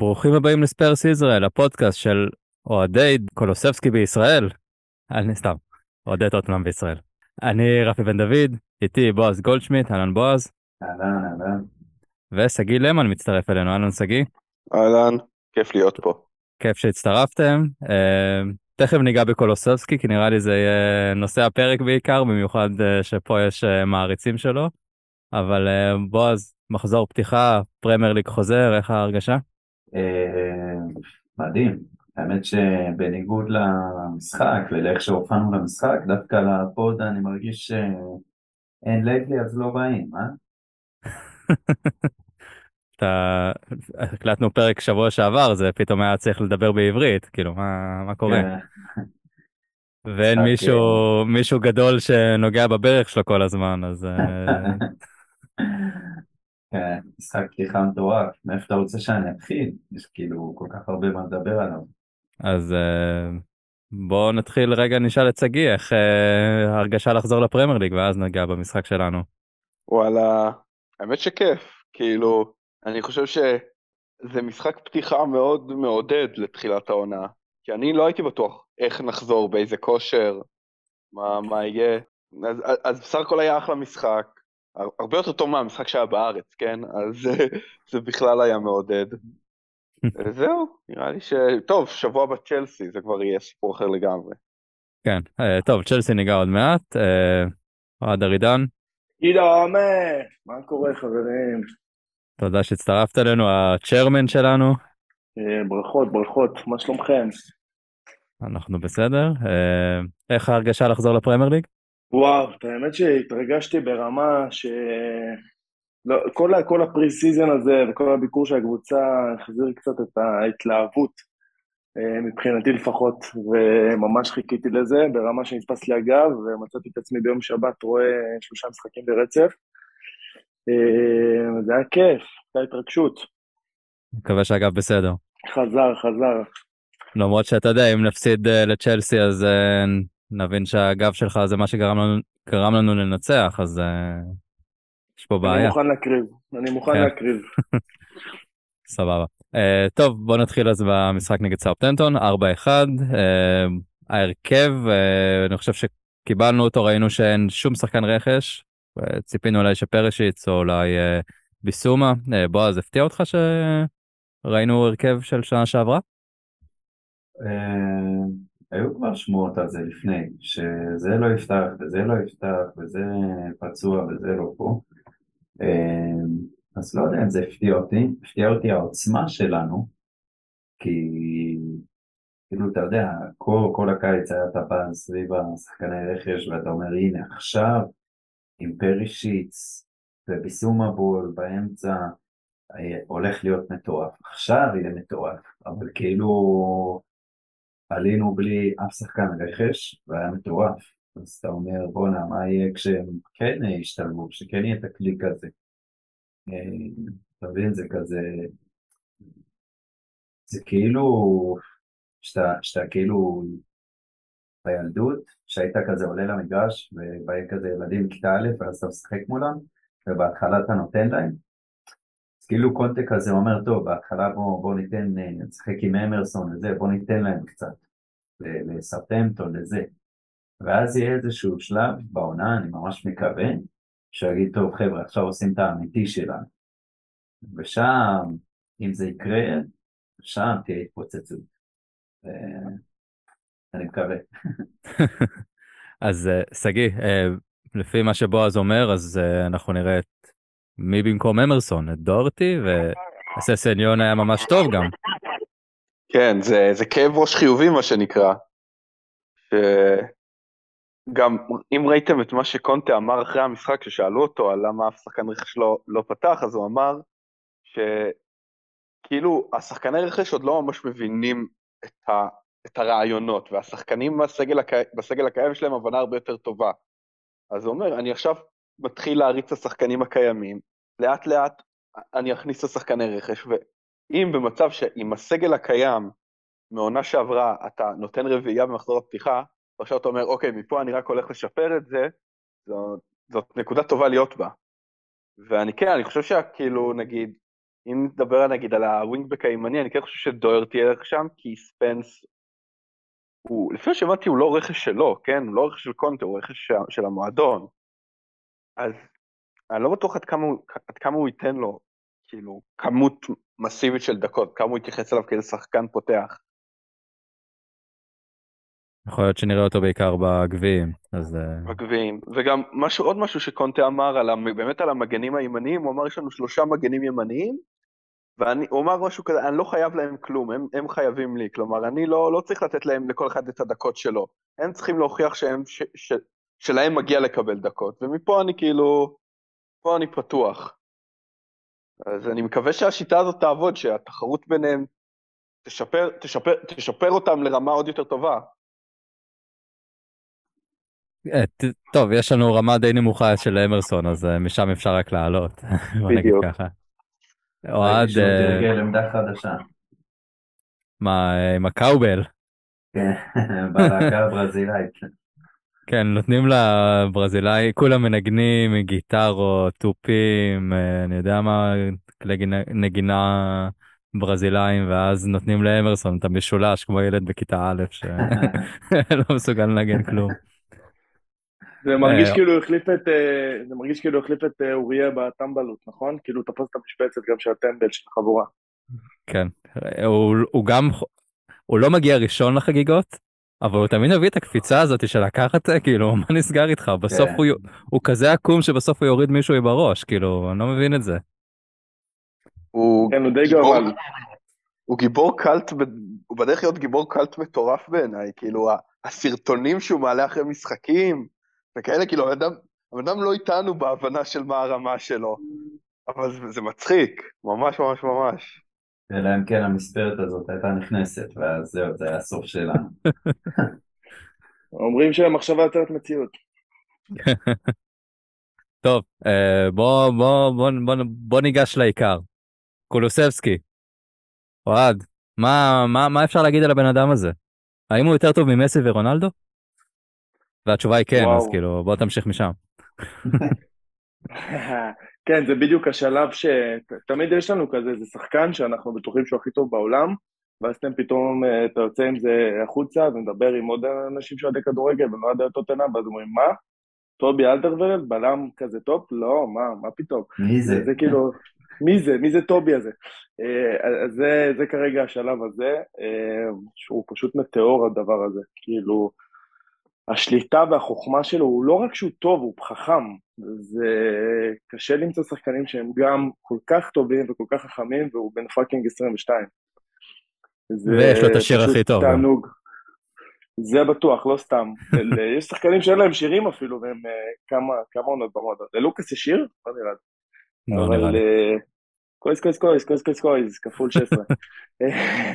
ברוכים הבאים לספרס ישראל, הפודקאסט של אוהדי קולוסבסקי בישראל. אני סתם, אוהדי טוטנאם בישראל. אני רפי בן דוד, איתי בועז גולדשמיט, אהלן בועז. אהלן, אהלן. ושגיא למן מצטרף אלינו, אהלן שגיא. אהלן, כיף להיות פה. כיף שהצטרפתם. אה, תכף ניגע בקולוסבסקי, כי נראה לי זה יהיה נושא הפרק בעיקר, במיוחד אה, שפה יש אה, מעריצים שלו. אבל אה, בועז, מחזור פתיחה, פרמייר ליג חוזר, איך ההרגשה? אה, מדהים. האמת שבניגוד למשחק ולאיך שהופענו למשחק, דווקא לפוד אני מרגיש שאין lately אז לא באים, אה? אתה, הקלטנו פרק שבוע שעבר, זה פתאום היה צריך לדבר בעברית, כאילו, מה, מה קורה? כן. ואין משחק, מישהו, מישהו גדול שנוגע בברך שלו כל הזמן, אז... כן, משחק פתיחה מטורף. מאיפה אתה רוצה שאני אתחיל? יש כאילו כל כך הרבה מה לדבר עליו. אז אה, בואו נתחיל רגע, נשאל את שגיא, איך אה, ההרגשה לחזור לפרמייר ליג, ואז נגע במשחק שלנו. וואלה, האמת שכיף. כאילו, אני חושב שזה משחק פתיחה מאוד מעודד לתחילת העונה. כי אני לא הייתי בטוח איך נחזור, באיזה כושר, מה, מה יהיה. אז, אז, אז בסך הכל היה אחלה משחק. הר- הרבה יותר טוב מהמשחק שהיה בארץ, כן? אז זה בכלל היה מעודד. זהו, נראה לי ש... טוב, שבוע בצ'לסי, זה כבר יהיה סיפור אחר לגמרי. כן, אה, טוב, צ'לסי ניגע עוד מעט. אה, אוהד ארידן, גידו עומר, מה קורה חברים? תודה שהצטרפת אלינו, הצ'רמן שלנו. אה, ברכות, ברכות, מה שלומכם? אנחנו בסדר. איך ההרגשה לחזור לפרמייר ליג? וואו, את האמת שהתרגשתי ברמה ש... לא, כל, ה- כל ה pre-season הזה וכל הביקור של הקבוצה החזיר קצת את ההתלהבות, אה, מבחינתי לפחות, וממש חיכיתי לזה, ברמה שנתפס לי הגב, ומצאתי את עצמי ביום שבת רואה שלושה משחקים ברצף. אה, זה היה כיף, הייתה התרגשות. מקווה שהגב בסדר. חזר, חזר. למרות שאתה יודע, אם נפסיד אה, לצ'לסי אז נבין שהגב שלך זה מה שגרם לנו, לנו לנצח, אז אה, יש פה אני בעיה. מוכן להקריב, אני מוכן כן. להקריב. סבבה. אה, טוב, בוא נתחיל אז במשחק נגד סאופטנטון, 4-1. אה, ההרכב, אה, אני חושב שקיבלנו אותו, ראינו שאין שום שחקן רכש. אה, ציפינו אולי שפרשיץ או אולי אה, ביסומה. אה, בועז, הפתיע אותך שראינו הרכב של שנה שעברה? אה, היו כבר שמועות על זה לפני, שזה לא יפתח וזה לא יפתח וזה פצוע וזה לא פה. אה, אז לא יודע אם זה הפתיע אותי, הפתיע אותי העוצמה שלנו, כי כאילו אתה יודע, כל, כל הקיץ היה אתה בא סביב השחקני רכש ואתה אומר הנה עכשיו עם פרישיץ וביסומבול באמצע אה, הולך להיות מטורף, עכשיו יהיה מטורף, אבל כאילו עלינו בלי אף שחקן רכש והיה מטורף, אז אתה אומר בואנה מה יהיה כשהם כן ישתלבו, כשכן יהיה את הקליק הזה, אה, אתה מבין זה כזה, זה כאילו שאתה, שאתה כאילו בילדות, שהיית כזה עולה למגרש ובאים כזה ילדים בכיתה א' ואז אתה משחק מולם ובהתחלה אתה נותן להם כאילו קונטה כזה אומר טוב בהתחלה בוא, בוא ניתן, אה, נשחק עם אמרסון וזה בוא ניתן להם קצת לסרטמפטון לזה. ואז יהיה איזשהו שלב בעונה אני ממש מקווה שיגיד טוב חבר'ה עכשיו עושים את האמיתי שלנו. ושם אם זה יקרה שם תהיה התפוצצות. אה, אני מקווה. אז אה, שגיא, לפי מה שבועז אומר, אז אנחנו נראה את מי במקום אמרסון, את דורטי, וססניון היה ממש טוב גם. כן, זה, זה כאב ראש חיובי מה שנקרא. שגם אם ראיתם את מה שקונטה אמר אחרי המשחק, כששאלו אותו על למה אף שחקן רכש לא, לא פתח, אז הוא אמר שכאילו השחקני רכש עוד לא ממש מבינים את, ה, את הרעיונות, והשחקנים בסגל, הקי, בסגל הקיים שלהם הבנה הרבה יותר טובה. אז הוא אומר, אני עכשיו מתחיל להריץ את השחקנים הקיימים, לאט לאט אני אכניס את השחקני רכש, ואם במצב שעם הסגל הקיים מעונה שעברה אתה נותן רביעייה במחזור הפתיחה, ועכשיו אתה אומר, אוקיי, מפה אני רק הולך לשפר את זה, זאת, זאת נקודה טובה להיות בה. ואני כן, אני חושב שכאילו, נגיד, אם נדבר נגיד על הווינגבק הימני, אני כן חושב שדוירטי ילך שם, כי ספנס הוא, לפי מה שהבנתי הוא לא רכש שלו, כן? הוא לא רכש של קונטה, הוא רכש של המועדון. אז אני לא בטוח עד כמה, עד כמה הוא ייתן לו, כאילו, כמות מסיבית של דקות, כמה הוא יתייחס אליו כאיזה שחקן פותח. יכול להיות שנראה אותו בעיקר בגביעים, אז אה, מגביהים. וגם משהו, עוד משהו שקונטה אמר, על, באמת על המגנים הימניים, הוא אמר יש לנו שלושה מגנים ימניים, והוא אמר משהו כזה, אני לא חייב להם כלום, הם, הם חייבים לי, כלומר, אני לא, לא צריך לתת להם לכל אחד את הדקות שלו. הם צריכים להוכיח שהם, ש, ש, שלהם מגיע לקבל דקות, ומפה אני כאילו, פה אני פתוח. אז אני מקווה שהשיטה הזאת תעבוד, שהתחרות ביניהם תשפר, תשפר, תשפר אותם לרמה עוד יותר טובה. אה, טוב, יש לנו רמה די נמוכה של אמרסון, אז אה, משם אפשר רק לעלות, בדיוק. אוהד, אה. מה, עם הקאובל? כן, בלהקה הברזילאית. כן, נותנים לברזילאי, כולם מנגנים גיטרות, תופים, אה, אני יודע מה, כלי גינה- נגינה ברזילאים, ואז נותנים לאמרסון את המשולש כמו ילד בכיתה א' שלא מסוגל לנגן כלום. זה מרגיש אה, כאילו החליף את, אה, זה מרגיש כאילו החליף את אוריה בטמבלות, נכון? כאילו תפס את המשבצת גם של הטמבל של החבורה. כן, הוא, הוא גם, הוא לא מגיע ראשון לחגיגות, אבל הוא תמיד מביא את הקפיצה הזאת של לקחת, אה, כאילו, מה נסגר איתך? בסוף כן. הוא, הוא כזה עקום שבסוף הוא יוריד מישהו בראש, כאילו, אני לא מבין את זה. הוא כן, הוא די גיבור-. הוא גיבור קאלט, הוא בדרך להיות גיבור קאלט מטורף בעיניי, כאילו ה- הסרטונים שהוא מעלה אחרי משחקים, וכאלה, כאילו הבן אדם, הבן אדם לא איתנו בהבנה של מה הרמה שלו, אבל זה, זה מצחיק, ממש ממש ממש. אלא אם כן המספרת הזאת הייתה נכנסת, ואז זהו, זה היה הסוף שלנו. אומרים שמחשבה יוצרת מציאות. טוב, אה, בוא, בוא, בוא, בוא, בוא ניגש לעיקר. קולוסבסקי, אוהד, מה, מה, מה אפשר להגיד על הבן אדם הזה? האם הוא יותר טוב ממסי ורונלדו? והתשובה היא כן, אז וואו. כאילו, בוא תמשיך משם. כן, זה בדיוק השלב שתמיד יש לנו כזה, איזה שחקן שאנחנו בטוחים שהוא הכי טוב בעולם, ואז אתם פתאום, אה, אתה יוצא עם זה החוצה ומדבר עם עוד אנשים שאוהדי כדורגל ומאוהדי טוטנאם, ואז אומרים, מה? טובי אלדרוולד, בלם כזה טוב? לא, מה, מה פתאום? מי זה? זה, זה כאילו, מי זה? מי זה טובי הזה? אה, אז זה, זה כרגע השלב הזה, אה, שהוא פשוט מטאור הדבר הזה. כאילו, השליטה והחוכמה שלו, הוא לא רק שהוא טוב, הוא חכם. זה קשה למצוא שחקנים שהם גם כל כך טובים וכל כך חכמים, והוא בן fucking 22. זה ויש לו את השיר הכי טוב. תענוג. זה בטוח, לא סתם. ל- יש שחקנים שאין להם שירים אפילו, והם אה, כמה, כמה עונות במועדון. ללוקאס יש שיר? לא נראה לי. לא נראה אבל לי. אה, קויס קויס קויס קויס קויס קויס כפול 16. אה,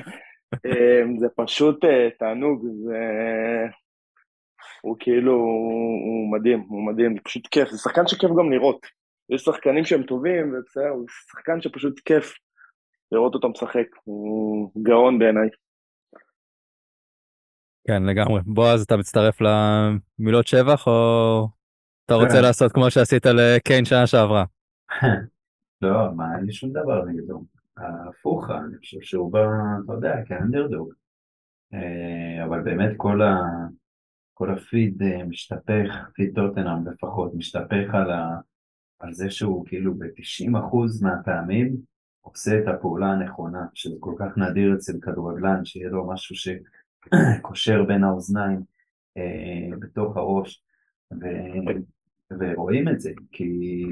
אה, זה פשוט אה, תענוג, זה... הוא כאילו, הוא הוא מדהים, הוא מדהים, זה פשוט כיף, זה שחקן שכיף גם לראות. יש שחקנים שהם טובים, ובסדר, הוא שחקן שפשוט כיף לראות אותו משחק, הוא גאון בעיניי. כן, לגמרי. בועז, אתה מצטרף למילות שבח, או אתה רוצה כן. לעשות כמו שעשית לקיין שנה שעברה? לא, מה, אין לי שום דבר נגדו. הפוך, אני חושב שהוא בא, אתה יודע, כאנדרדוג. אה, אבל באמת כל ה... כל הפיד אה, משתפך, פיד טוטנאם לפחות, משתפך על, ה... על זה שהוא כאילו ב-90% מהפעמים עושה את הפעולה הנכונה, שזה כל כך נדיר אצל כדורגלן, שיהיה לו משהו שקושר בין האוזניים אה, בתוך הראש, ו... ורואים את זה, כי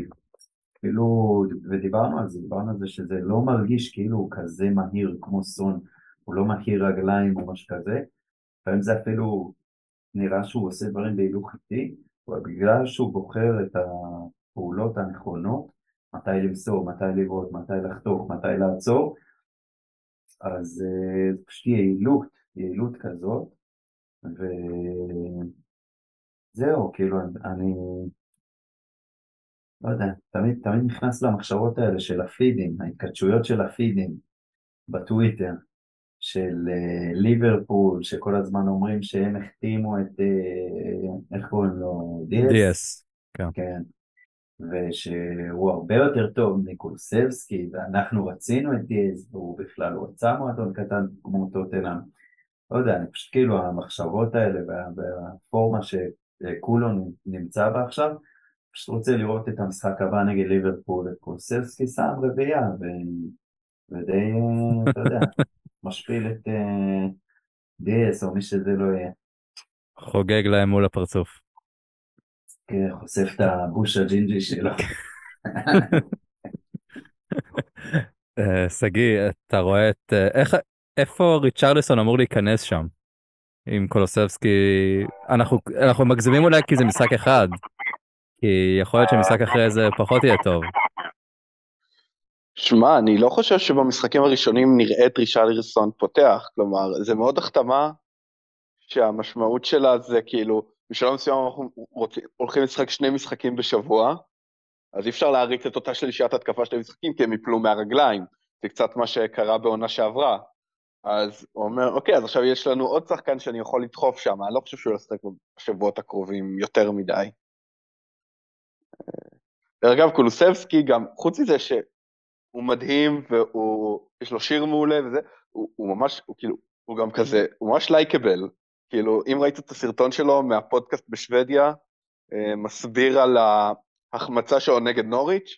כאילו, ודיברנו על זה, דיברנו על זה שזה לא מרגיש כאילו הוא כזה מהיר כמו סון, הוא לא מכיר רגליים או משהו כזה, לפעמים זה אפילו נראה שהוא עושה דברים בהילוך איטי, אבל בגלל שהוא בוחר את הפעולות הנכונות, מתי למסור, מתי לבעוט, מתי לחתוך, מתי לעצור, אז אה, זה פשוט יעילות, יעילות כזאת, וזהו, כאילו, אני לא יודע, תמיד, תמיד נכנס למחשבות האלה של הפידים, ההתכתשויות של הפידים בטוויטר, של uh, ליברפול, שכל הזמן אומרים שהם החתימו את, uh, איך קוראים לו? דיאס? דיאס. כן. כן. ושהוא הרבה יותר טוב מקורסבסקי, ואנחנו רצינו את דיאז, והוא בכלל רצה מועדון קטן כמו טוטנאם. לא יודע, אני פשוט כאילו המחשבות האלה והפורמה שכולו נמצא בה עכשיו, פשוט רוצה לראות את המשחק הבא נגד ליברפול, את קורסבסקי שם רביעייה, ו... ודי, אתה יודע, משפיל את uh, דיאס או מי שזה לא יהיה. חוגג להם מול הפרצוף. כן, חושף את הבוש הג'ינג'י שלו. אה, שגיא, אתה רואה את... אה, איך... איפה ריצ'רלסון אמור להיכנס שם? עם קולוסבסקי, אנחנו, אנחנו מגזימים אולי כי זה משחק אחד, כי יכול להיות שמשחק אחרי זה פחות יהיה טוב. שמע, אני לא חושב שבמשחקים הראשונים נראה את ריצ'רלסון פותח, כלומר, זה מאוד החתמה שהמשמעות שלה זה כאילו, בשלב מסוים אנחנו רוצים, הולכים לשחק שני משחקים בשבוע, אז אי אפשר להריץ את אותה שלישיית התקפה של המשחקים כי הם יפלו מהרגליים, זה קצת מה שקרה בעונה שעברה. אז הוא אומר, אוקיי, אז עכשיו יש לנו עוד שחקן שאני יכול לדחוף שם, אני לא חושב שהוא ישחק בשבועות הקרובים יותר מדי. דרך אגב, קולוסבסקי גם, חוץ מזה שהוא מדהים ויש לו שיר מעולה וזה, הוא, הוא ממש, הוא כאילו, הוא גם כזה, הוא ממש לייקבל. כאילו, אם ראית את הסרטון שלו מהפודקאסט בשוודיה, אה, מסביר על ההחמצה שלו נגד נוריץ',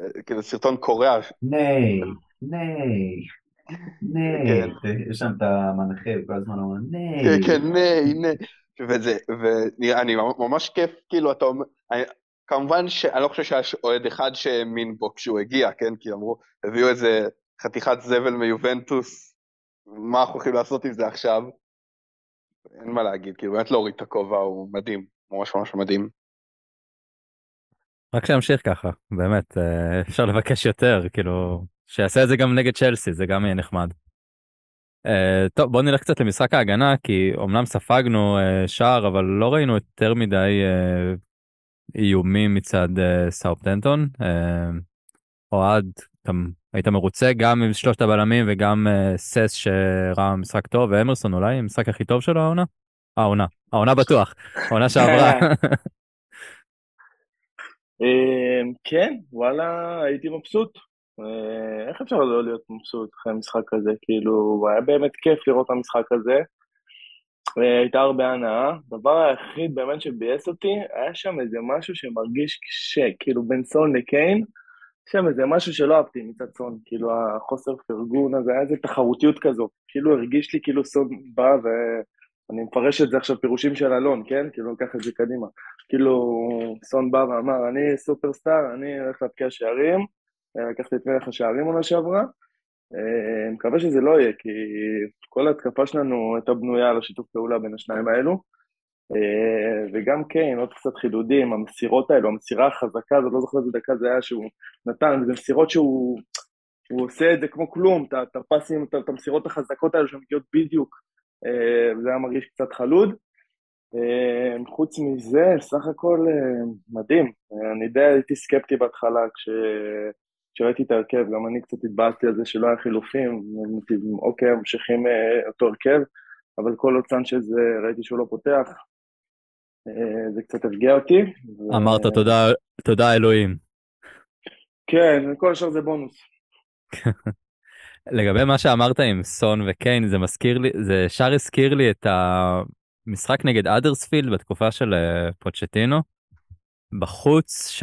אה, כאילו סרטון קורע. ניי, ניי. ניי, כן. יש שם את המנחה, כל הזמן אומר ניי. כן, כן, ניי, ניי. וזה, ואני ממש כיף, כאילו, אתה אומר, כמובן שאני לא חושב שהיה אוהד אחד שהאמין בו כשהוא הגיע, כן? כי אמרו, הביאו איזה חתיכת זבל מיובנטוס, מה אנחנו הולכים לעשות עם זה עכשיו? אין מה להגיד, כאילו באמת להוריד את הכובע, הוא מדהים, ממש ממש מדהים. רק שימשיך ככה, באמת, אה, אפשר לבקש יותר, כאילו, שיעשה את זה גם נגד צ'לסי, זה גם יהיה נחמד. Uh, טוב, בוא נלך קצת למשחק ההגנה, כי אמנם ספגנו uh, שער, אבל לא ראינו יותר מדי uh, איומים מצד uh, סאופטנטון. Uh, אוהד, אתה היית מרוצה גם עם שלושת הבלמים וגם uh, סס שראה משחק טוב, ואמרסון אולי המשחק הכי טוב שלו העונה? העונה, העונה בטוח, העונה שעברה. כן, וואלה, הייתי מבסוט. אה, איך אפשר לא להיות מבסוט אחרי המשחק הזה? כאילו, היה באמת כיף לראות את המשחק הזה. אה, הייתה הרבה הנאה. הדבר היחיד באמת שביאס אותי, היה שם איזה משהו שמרגיש שכאילו בין סון לקיין, שם איזה משהו שלא אהבתי מצד סון, כאילו החוסר פרגון הזה, היה איזה תחרותיות כזו. כאילו הרגיש לי כאילו סון בא ו... אני מפרש את זה עכשיו פירושים של אלון, כן? כאילו, לקח את זה קדימה. כאילו, סון בא ואמר, אני סופרסטאר, אני הולך להבקיע שערים, לקחתי את מלך השערים עונה שעברה. אני מקווה שזה לא יהיה, כי כל ההתקפה שלנו הייתה בנויה על השיתוף פעולה בין השניים האלו. וגם קיין, עוד קצת חידודים, המסירות האלו, המסירה החזקה הזאת, לא זוכר איזה דקה זה היה שהוא נתן, זה מסירות שהוא הוא עושה את זה כמו כלום, את הפסים, את המסירות החזקות האלו שמגיעות בדיוק, זה היה מרגיש קצת חלוד. חוץ מזה, סך הכל מדהים. אני די הייתי סקפטי בהתחלה כש... כשראיתי את ההרכב, גם אני קצת התבאסתי על זה שלא היה חילופים, אוקיי, ממשיכים אה, אותו הרכב, אבל כל עוד סנצ'ז אה, ראיתי שהוא לא פותח, אה, זה קצת הרגיע אותי. אמרת תודה, תודה אלוהים. כן, כל השאר זה בונוס. לגבי מה שאמרת עם סון וקיין, זה מזכיר לי, זה ישר הזכיר לי את המשחק נגד אדרספילד בתקופה של פוצ'טינו, בחוץ, ש...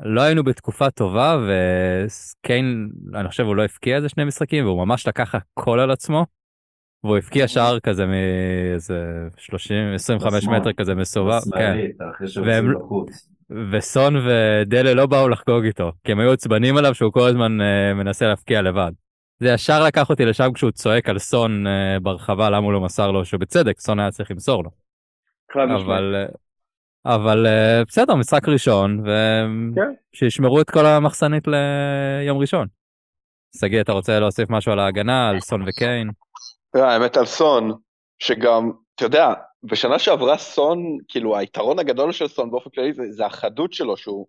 לא היינו בתקופה טובה וקיין אני חושב הוא לא הפקיע איזה שני משחקים והוא ממש לקח הכל על עצמו. והוא הפקיע אוקיי. שער כזה מאיזה 30 25 מטר כזה מסובב. כן. והם... וסון ודלה לא באו לחגוג איתו כי הם היו עצבנים עליו שהוא כל הזמן uh, מנסה להפקיע לבד. זה ישר לקח אותי לשם כשהוא צועק על סון uh, ברחבה למה הוא לא מסר לו שבצדק סון היה צריך למסור לו. אבל אבל uh, בסדר, משחק ראשון, ושישמרו כן. את כל המחסנית ליום ראשון. שגיא, אתה רוצה להוסיף משהו על ההגנה, על סון וקיין? האמת על סון, שגם, אתה יודע, בשנה שעברה סון, כאילו היתרון הגדול של סון באופן כללי זה, זה החדות שלו, שהוא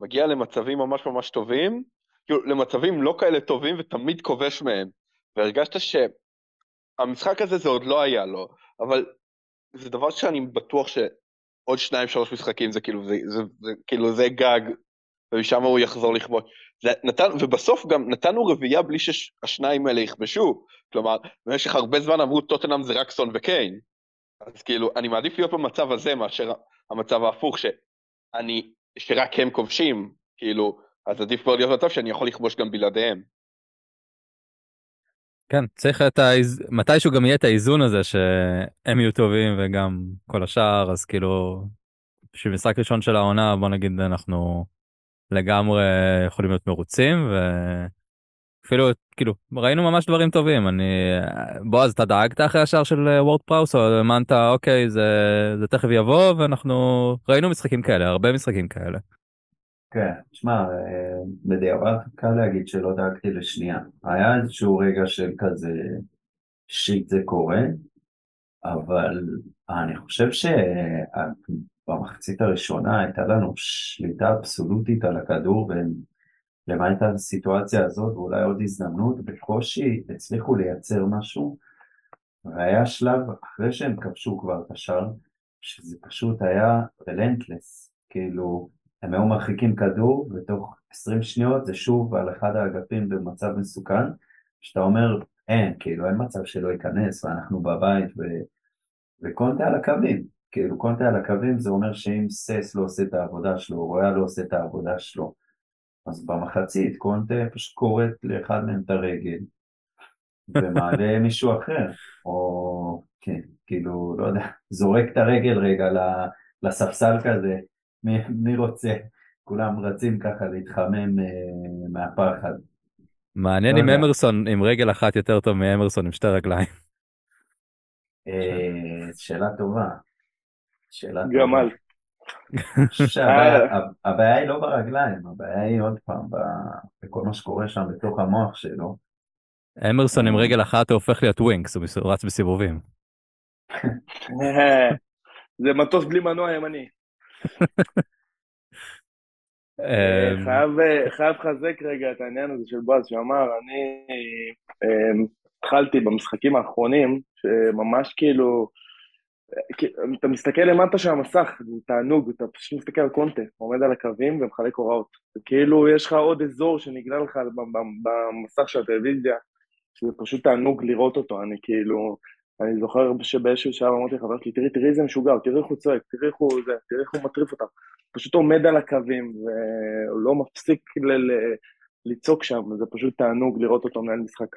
מגיע למצבים ממש ממש טובים, כאילו למצבים לא כאלה טובים ותמיד כובש מהם. והרגשת שהמשחק הזה זה עוד לא היה לו, אבל זה דבר שאני בטוח ש... עוד שניים שלוש משחקים זה כאילו זה, זה, זה כאילו זה גג ומשם הוא יחזור לכבוש. נתן, ובסוף גם נתנו רביעייה בלי שהשניים האלה יכבשו. כלומר, במשך הרבה זמן אמרו טוטנאם זה רק סון וקיין. אז כאילו, אני מעדיף להיות במצב הזה מאשר המצב ההפוך, שאני, שרק הם כובשים, כאילו, אז עדיף כבר להיות במצב שאני יכול לכבוש גם בלעדיהם. כן, צריך את האיז... מתישהו גם יהיה את האיזון הזה שהם יהיו טובים וגם כל השאר, אז כאילו, בשביל משחק ראשון של העונה, בוא נגיד אנחנו לגמרי יכולים להיות מרוצים, ואפילו, כאילו, ראינו ממש דברים טובים. אני... בועז, אתה דאגת אחרי השאר של וורד פראוס, או האמנת, אוקיי, זה, זה תכף יבוא, ואנחנו ראינו משחקים כאלה, הרבה משחקים כאלה. כן, תשמע, אה, בדיעבד קל להגיד שלא דאגתי לשנייה. היה איזשהו רגע של כזה, שיט זה קורה, אבל אני חושב שבמחצית הראשונה הייתה לנו שליטה אבסולוטית על הכדור, ולמעט הסיטואציה הזאת, ואולי עוד הזדמנות, בקושי הצליחו לייצר משהו, והיה שלב אחרי שהם כבשו כבר את השאר, שזה פשוט היה רלנטלס, כאילו, הם היו מרחיקים כדור, ותוך 20 שניות זה שוב על אחד האגפים במצב מסוכן, שאתה אומר, אין, כאילו אין מצב שלא ייכנס, ואנחנו בבית, ו... וקונטה על הקווים, כאילו קונטה על הקווים זה אומר שאם סס לא עושה את העבודה שלו, רואה לא עושה את העבודה שלו, אז במחצית קונטה פשוט קורט לאחד מהם את הרגל, ומעלה מישהו אחר, או כן, כאילו, לא יודע, זורק את הרגל רגע לספסל כזה, מי, מי רוצה? כולם רצים ככה להתחמם uh, מהפחד. מעניין אם אמרסון עם רגל אחת יותר טוב מאמרסון עם שתי רגליים. Uh, שאלה טובה. שאלה טובה. גמל. הבעיה היא לא ברגליים, הבעיה היא עוד פעם בכל מה שקורה שם בתוך המוח שלו. אמרסון עם רגל אחת הוא הופך להיות ווינקס, הוא רץ בסיבובים. זה מטוס בלי מנוע ימני. אמ, חייב לחזק רגע את העניין הזה של בועז שאמר, אני אמ, התחלתי במשחקים האחרונים, שממש כאילו, אתה מסתכל למטה של המסך, זה תענוג, אתה פשוט מסתכל על קונטה, עומד על הקווים ומחלק הוראות. כאילו יש לך עוד אזור שנגלה לך במסך של הטלוויזיה, שזה פשוט תענוג לראות אותו, אני כאילו, אני זוכר שבאיזשהו שעה אמרתי לחבר שלי, תראי, תראי איזה משוגע, תראי איך הוא צועק, תראי איך הוא זה, תראי איך הוא מטריף אותם. פשוט עומד על הקווים, והוא לא מפסיק לצעוק שם, זה פשוט תענוג לראות אותו מנהל משחק.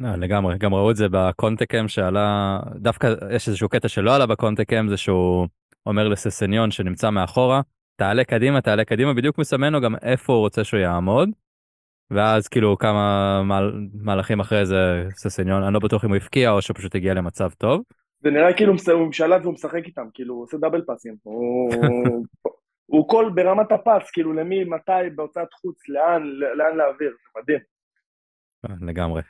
לא, לגמרי, גם ראו את זה בקונטקם שעלה, דווקא יש איזשהו קטע שלא עלה בקונטקם, זה שהוא אומר לססניון שנמצא מאחורה, תעלה קדימה, תעלה קדימה, בדיוק מסמן לו גם איפה הוא רוצה שהוא יעמוד. ואז כאילו כמה מהל... מהלכים אחרי זה ססניון, אני לא בטוח אם הוא הפקיע או שפשוט הגיע למצב טוב. זה נראה כאילו הוא משלט והוא משחק איתם, כאילו הוא עושה דאבל פאסים. הוא, הוא כל ברמת הפס, כאילו למי, מתי, בהוצאת חוץ, לאן, לאן להעביר, זה מדהים. אה, לגמרי.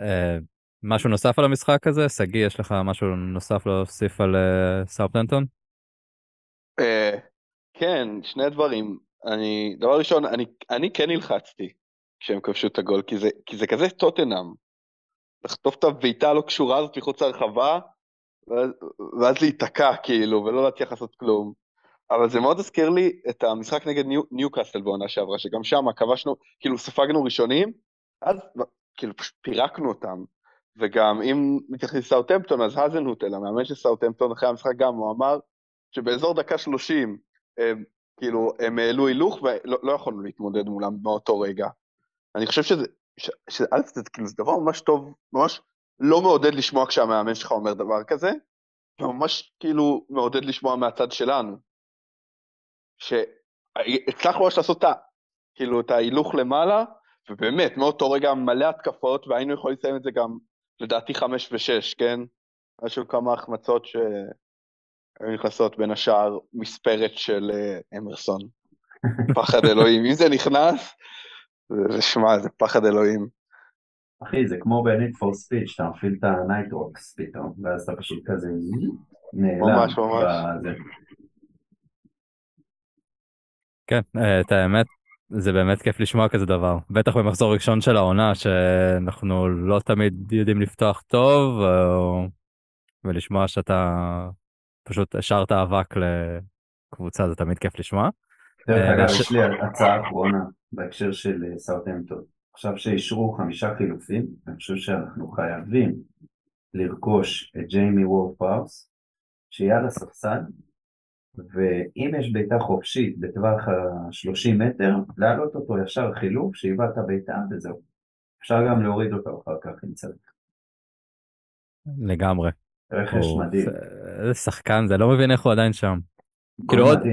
Uh, משהו נוסף על המשחק הזה? שגיא, יש לך משהו נוסף להוסיף על uh, סאופטנטון? Uh, כן, שני דברים. אני, דבר ראשון, אני, אני כן נלחצתי כשהם כבשו את הגול, כי זה, כי זה כזה טוטנאם. לחטוף את הבעיטה הלא קשורה הזאת מחוץ לרחבה, ואז, ואז להיתקע כאילו, ולא להצליח לעשות כלום. אבל זה מאוד הזכיר לי את המשחק נגד ניו, ניוקאסל בעונה שעברה, שגם שם כבשנו, כאילו ספגנו ראשונים, אז כאילו פשוט פירקנו אותם. וגם אם מתייחסים לסאוטמפטון, אז האזנהוטל, המאמן של סאוטמפטון אחרי המשחק גם, הוא אמר שבאזור דקה שלושים, כאילו, הם העלו הילוך ולא לא יכולנו להתמודד מולם באותו רגע. אני חושב שזה, שא' זה כאילו, זה דבר ממש טוב, ממש לא מעודד לשמוע כשהמאמן שלך אומר דבר כזה, וממש כאילו מעודד לשמוע מהצד שלנו. שהצלחנו ממש לעשות את ה... כאילו, את ההילוך למעלה, ובאמת, מאותו רגע מלא התקפות, והיינו יכולים לסיים את זה גם, לדעתי, חמש ושש, כן? משהו כמה החמצות ש... היו נכנסות בין השאר מספרת של uh, אמרסון. פחד אלוהים. אם זה נכנס, זה שמע, זה פחד אלוהים. אחי, זה כמו ב-Need for Speed, אתה מפעיל את ה nitrous פתאום, ואז אתה פשוט כזה נעלם. ממש, ממש. בזה. כן, אה, את האמת, זה באמת כיף לשמוע כזה דבר. בטח במחזור ראשון של העונה, שאנחנו לא תמיד יודעים לפתוח טוב, ולשמוע שאתה פשוט השארת אבק לקבוצה, זה תמיד כיף לשמוע. דרך אה, אגב, יש לי הצעה אחרונה בהקשר של אה, סאוטהמפטון. עכשיו שאישרו חמישה חילופים, אני חושב שאנחנו חייבים לרכוש את ג'יימס וורד פראוס, שיהיה על הספסל, ואם יש בעיטה חופשית בטווח ה-30 מטר, להעלות אותו ישר חילוף, שיבעט את הבעיטה וזהו. אפשר גם להוריד אותו אחר כך אם צריך. לגמרי. רכש הוא- מדהים. איזה שחקן זה, לא מבין איך הוא עדיין שם. כאילו עוד- עוד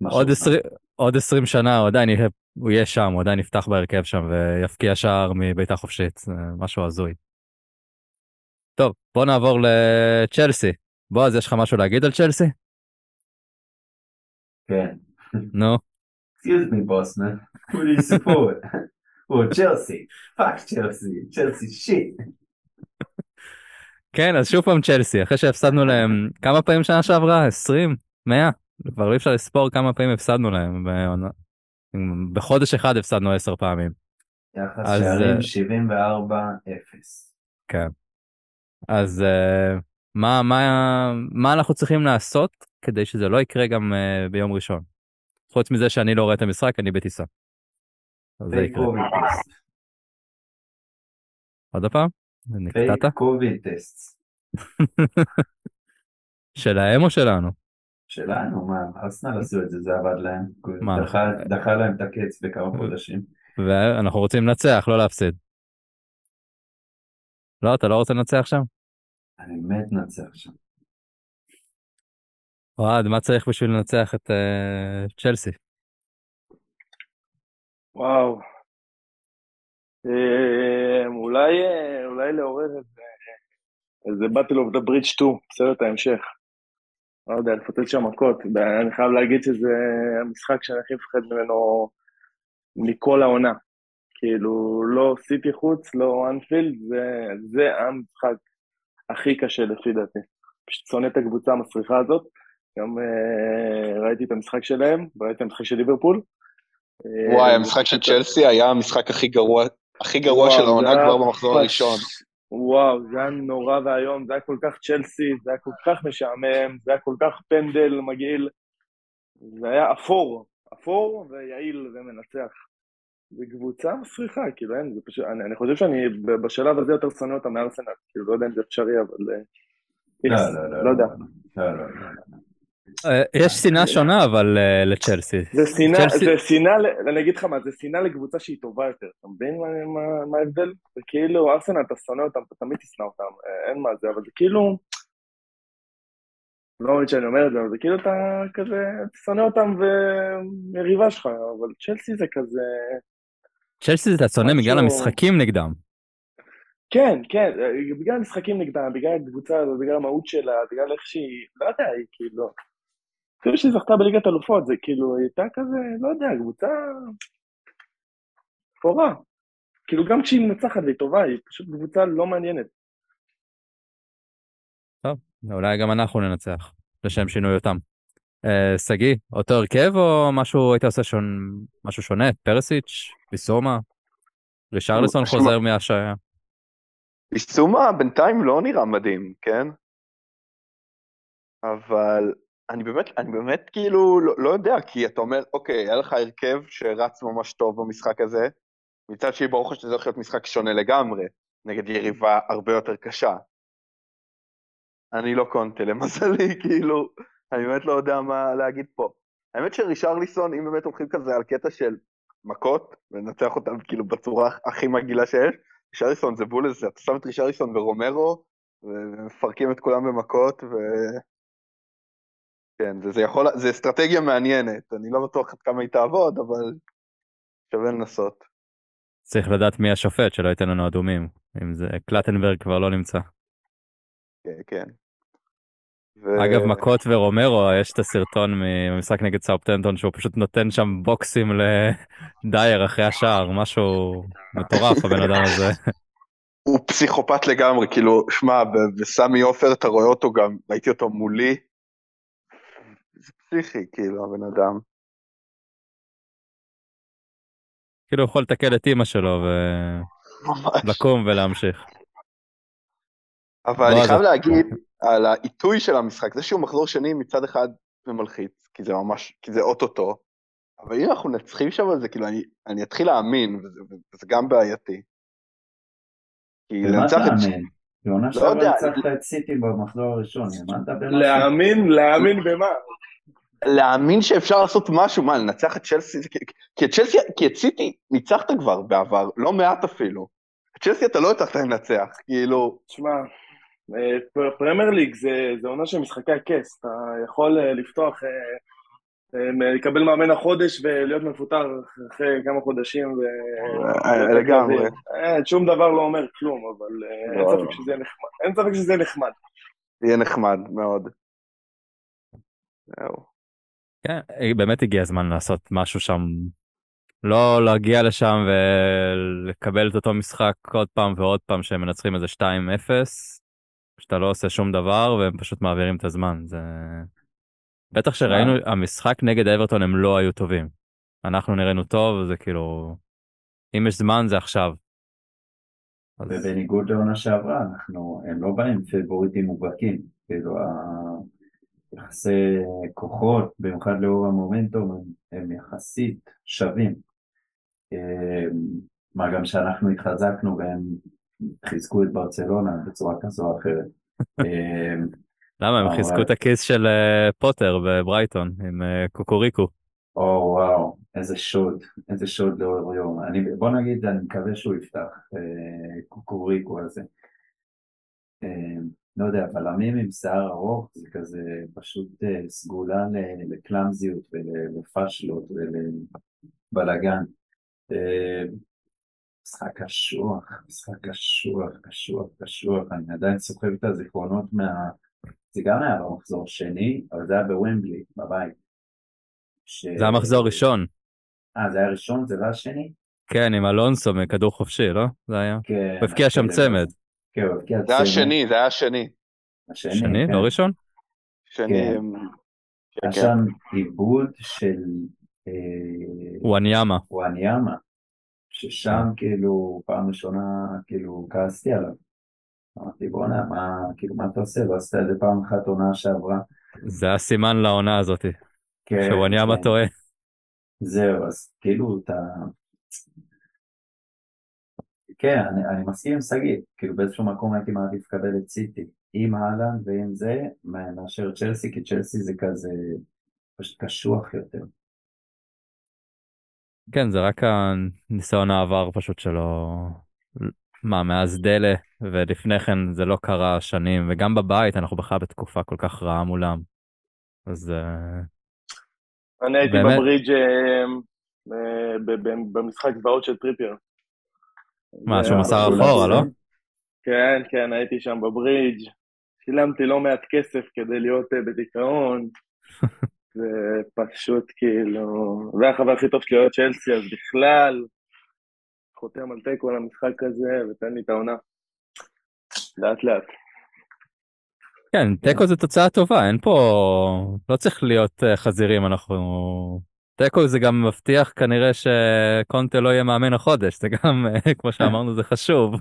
מדהים. 20, עוד 20 שנה הוא עדיין יהיה, הוא יהיה שם, הוא עדיין יפתח בהרכב שם ויפקיע שער מבעיטה חופשית, משהו הזוי. טוב, בוא נעבור לצ'לסי. בועז, יש לך משהו להגיד על צ'לסי? כן. נו, Excuse me, boss man. Who do you support? Oh, Chelsea. Fuck Chelsea. Chelsea shit. כן, אז שוב פעם צ'לסי, אחרי שהפסדנו להם כמה פעמים שנה שעברה? 20? 100? כבר אי אפשר לספור כמה פעמים הפסדנו להם. בחודש אחד הפסדנו 10 פעמים. יחס אז, שערים אה, 74-0. כן. אז uh, מה, מה, מה אנחנו צריכים לעשות כדי שזה לא יקרה גם uh, ביום ראשון? חוץ מזה שאני לא רואה את המשחק, אני בטיסה. זה יקרה. עוד פעם? פייק נקטעת? קוביד טסט. שלהם או שלנו? שלנו, מה, ארסנל עשו את זה, זה עבד להם. מה? דחה- דחה להם את הקץ בכמה חודשים. ואנחנו רוצים לנצח, לא להפסיד. לא, אתה לא רוצה לנצח שם? אני מת לנצח שם. אוהד, מה צריך בשביל לנצח את uh, צ'לסי? וואו. אה, אולי, אה, אולי לעורר איזה, איזה Battle of the Bridge 2, בסרט ההמשך. לא יודע, לפוצץ שם מכות. אני חייב להגיד שזה המשחק שאני הכי מפחד ממנו מכל העונה. כאילו, לא סיטי חוץ, לא אנפילד, זה, זה המשחק הכי קשה לפי דעתי. פשוט שונא את הקבוצה המסריחה הזאת. גם אה, ראיתי את המשחק שלהם, ראיתי את המשחק של ליברפול. אה, וואי, המשחק של צ'לסי היה המשחק הכי גרוע, הכי גרוע וואו, של העונה כבר במחזור פש- הראשון. וואו, זה היה נורא ואיום, זה היה כל כך צ'לסי, זה היה כל כך משעמם, זה היה כל כך פנדל מגעיל, זה היה אפור, אפור ויעיל ומנצח. זה קבוצה מסריחה, כאילו אין, זה פשוט, אני, אני חושב שאני בשלב הזה יותר שונא אותה מארסנל, כאילו לא יודע אם זה אפשרי, אבל... אה, לא, לא, לא. לא יודע. יש שנאה שונה אבל אה, לצ'לסי. זה שנאה, זה אני אגיד לך מה, זה שנאה לקבוצה שהיא טובה יותר, אתה מבין מה- ההבדל? זה כאילו, ארסנל, אתה שונא אותם, אתה תמיד תשנא אותם, אה, אין מה זה, אבל זה כאילו, לא אומרת שאני אומר את זה, אבל זה כאילו אתה כזה, תשנא אותם ומריבה שלך, אבל צ'לסי זה כזה, צ'לסי אתה שונא בגלל המשחקים נגדם. כן, כן, אה, בגלל המשחקים נגדם, בגלל הקבוצה הזאת, בגלל המהות שלה, בגלל איך שהיא, לא יודע, היא כאילו, אפילו שהיא זכתה בליגת אלופות, זה כאילו, הייתה כזה, לא יודע, קבוצה אפורה. כאילו גם כשהיא מנצחת והיא טובה, היא פשוט קבוצה לא מעניינת. אולי גם אנחנו ננצח, לשם שינוי אותם. אה, שגיא, אותו הרכב או משהו היית עושה שון, משהו שונה? פרסיץ', ביסומה? רישרלסון חוזר מהשעיה. יישומה בינתיים לא נראה מדהים, כן? אבל אני באמת, אני באמת כאילו לא, לא יודע, כי אתה אומר, אוקיי, היה לך הרכב שרץ ממש טוב במשחק הזה, מצד שני ברור לך שזה הולך להיות משחק שונה לגמרי, נגד יריבה הרבה יותר קשה. אני לא קונטה למזלי, כאילו, אני באמת לא יודע מה להגיד פה. האמת שרישרליסון, אם באמת הולכים כזה על קטע של מכות, ולנצח אותם כאילו בצורה הכי מגעילה שיש, רישרליסון זה בול לזה, אתה שם את רישרליסון ורומרו, ומפרקים את כולם במכות, ו... כן, זה, זה יכול, זה אסטרטגיה מעניינת, אני לא בטוח עד כמה היא תעבוד, אבל שווה לנסות. צריך לדעת מי השופט שלא ייתן לנו אדומים. אם זה קלטנברג כבר לא נמצא. כן, כן. ו... אגב, מכות ורומרו, יש את הסרטון ממשחק נגד סאופטנטון שהוא פשוט נותן שם בוקסים לדייר אחרי השער, משהו מטורף הבן אדם הזה. הוא פסיכופת לגמרי, כאילו, שמע, בסמי עופר אתה רואה אותו גם, ראיתי אותו מולי, פסיכי, כאילו, הבן אדם. כאילו הוא יכול לתקל את אימא שלו ממש. ולקום ולהמשיך. אבל אני בועז, חייב להגיד, על העיתוי של המשחק, זה שהוא מחזור שני מצד אחד זה מלחיץ, כי זה ממש, כי זה אוטוטו, אבל אם אנחנו נצחים שם על זה, כאילו אני, אני אתחיל להאמין, וזה, וזה גם בעייתי. כי לנצח את... בעונה לא שעברה יודע. ניצחת את סיטי במחזור הראשון, מה אתה מדבר? להאמין, להאמין במה? להאמין שאפשר לעשות משהו, מה, לנצח את צ'לסי, כי- את צ'לסי, כי את סיטי ניצחת כבר בעבר, לא מעט אפילו. את צ'לסי אתה לא הצלחת לנצח, כאילו, תשמע, אה, פרמייר ליג זה, זה עונה של משחקי הכס, אתה יכול אה, לפתוח, אה, לקבל מאמן החודש ולהיות מפוטר אחרי כמה חודשים. ו... לגמרי. שום דבר לא אומר כלום, אבל אין לא, ספק לא. שזה נחמד. אין ספק שזה נחמד. יהיה נחמד מאוד. זהו. כן, באמת הגיע הזמן לעשות משהו שם, לא להגיע לשם ולקבל את אותו משחק עוד פעם ועוד פעם שהם מנצחים איזה 2-0, שאתה לא עושה שום דבר והם פשוט מעבירים את הזמן. זה... בטח שראינו, המשחק נגד אברטון הם לא היו טובים. אנחנו נראינו טוב, זה כאילו, אם יש זמן זה עכשיו. ובניגוד לעונה שעברה, אנחנו, הם לא באים פיבוריטים מובהקים, כאילו היחסי כוחות, במיוחד לאור המומנטום, הם, הם יחסית שווים. אה, מה גם שאנחנו התחזקנו והם חיזקו את ברצלונה בצורה כזו או אחרת. אה, למה? הם חיזקו את הכיס של אה, פוטר בברייטון עם אה, קוקוריקו. או וואו, איזה שוד, איזה שוד לאור יום. אני, בוא נגיד, אני מקווה שהוא יפתח, אה, קוקוריקו הזה. לא יודע, בלמים עם שיער ארוך זה כזה פשוט אה, סגולה לקלאמזיות ולפשלות ולבלאגן. אה, משחק קשוח, משחק קשוח, קשוח, קשוח, אני עדיין סוחב את הזיכרונות מה... זה גם היה במחזור שני, אבל זה היה בוומבלי, בבית. ש... זה המחזור ראשון. אה, זה היה ראשון? זה לא השני? כן, עם אלונסו מכדור חופשי, לא? זה היה. כן. הוא הבקיע שם הכלב צמד. כן, הבקיע זה היה. השני, זה היה השני. השני, שני, כן. לא ראשון? שני, כן. כן, היה כן. שם עיבוד של אה, וואניאמה. וואניאמה, ששם כאילו פעם ראשונה כאילו כעסתי עליו. אמרתי בואנה מה כאילו מה אתה עושה? לא את זה פעם אחת עונה שעברה. זה הסימן לעונה הזאת, כן, שוואניאמה כן. טועה. זהו אז כאילו אתה כן אני, אני מסכים עם שגיא כאילו באיזשהו מקום הייתי מעדיף לקבל את סיטי עם אהלן ועם זה מאשר צ'לסי כי צ'לסי זה כזה פשוט קשוח יותר. כן, זה רק הניסיון העבר פשוט שלו. מה, מאז דלה, ולפני כן זה לא קרה שנים, וגם בבית אנחנו בכלל בתקופה כל כך רעה מולם. אז אה, אני הייתי באמת? בברידג' אה, במשחק זוועות של טריפייר. מה, שהוא מסר בחו"ל. אחורה, לא? כן, כן, הייתי שם בברידג'. שילמתי לא מעט כסף כדי להיות אה, בדיכאון. זה פשוט כאילו... זה החבר הכי טוב שלי אוהד צ'לסי, אז בכלל, חותם על תיקו למשחק הזה, ותן לי את העונה. לאט לאט. כן, תיקו זה תוצאה טובה, אין פה... לא צריך להיות אה, חזירים, אנחנו... תיקו זה גם מבטיח כנראה שקונטה לא יהיה מאמן החודש, זה גם, כמו שאמרנו, זה חשוב.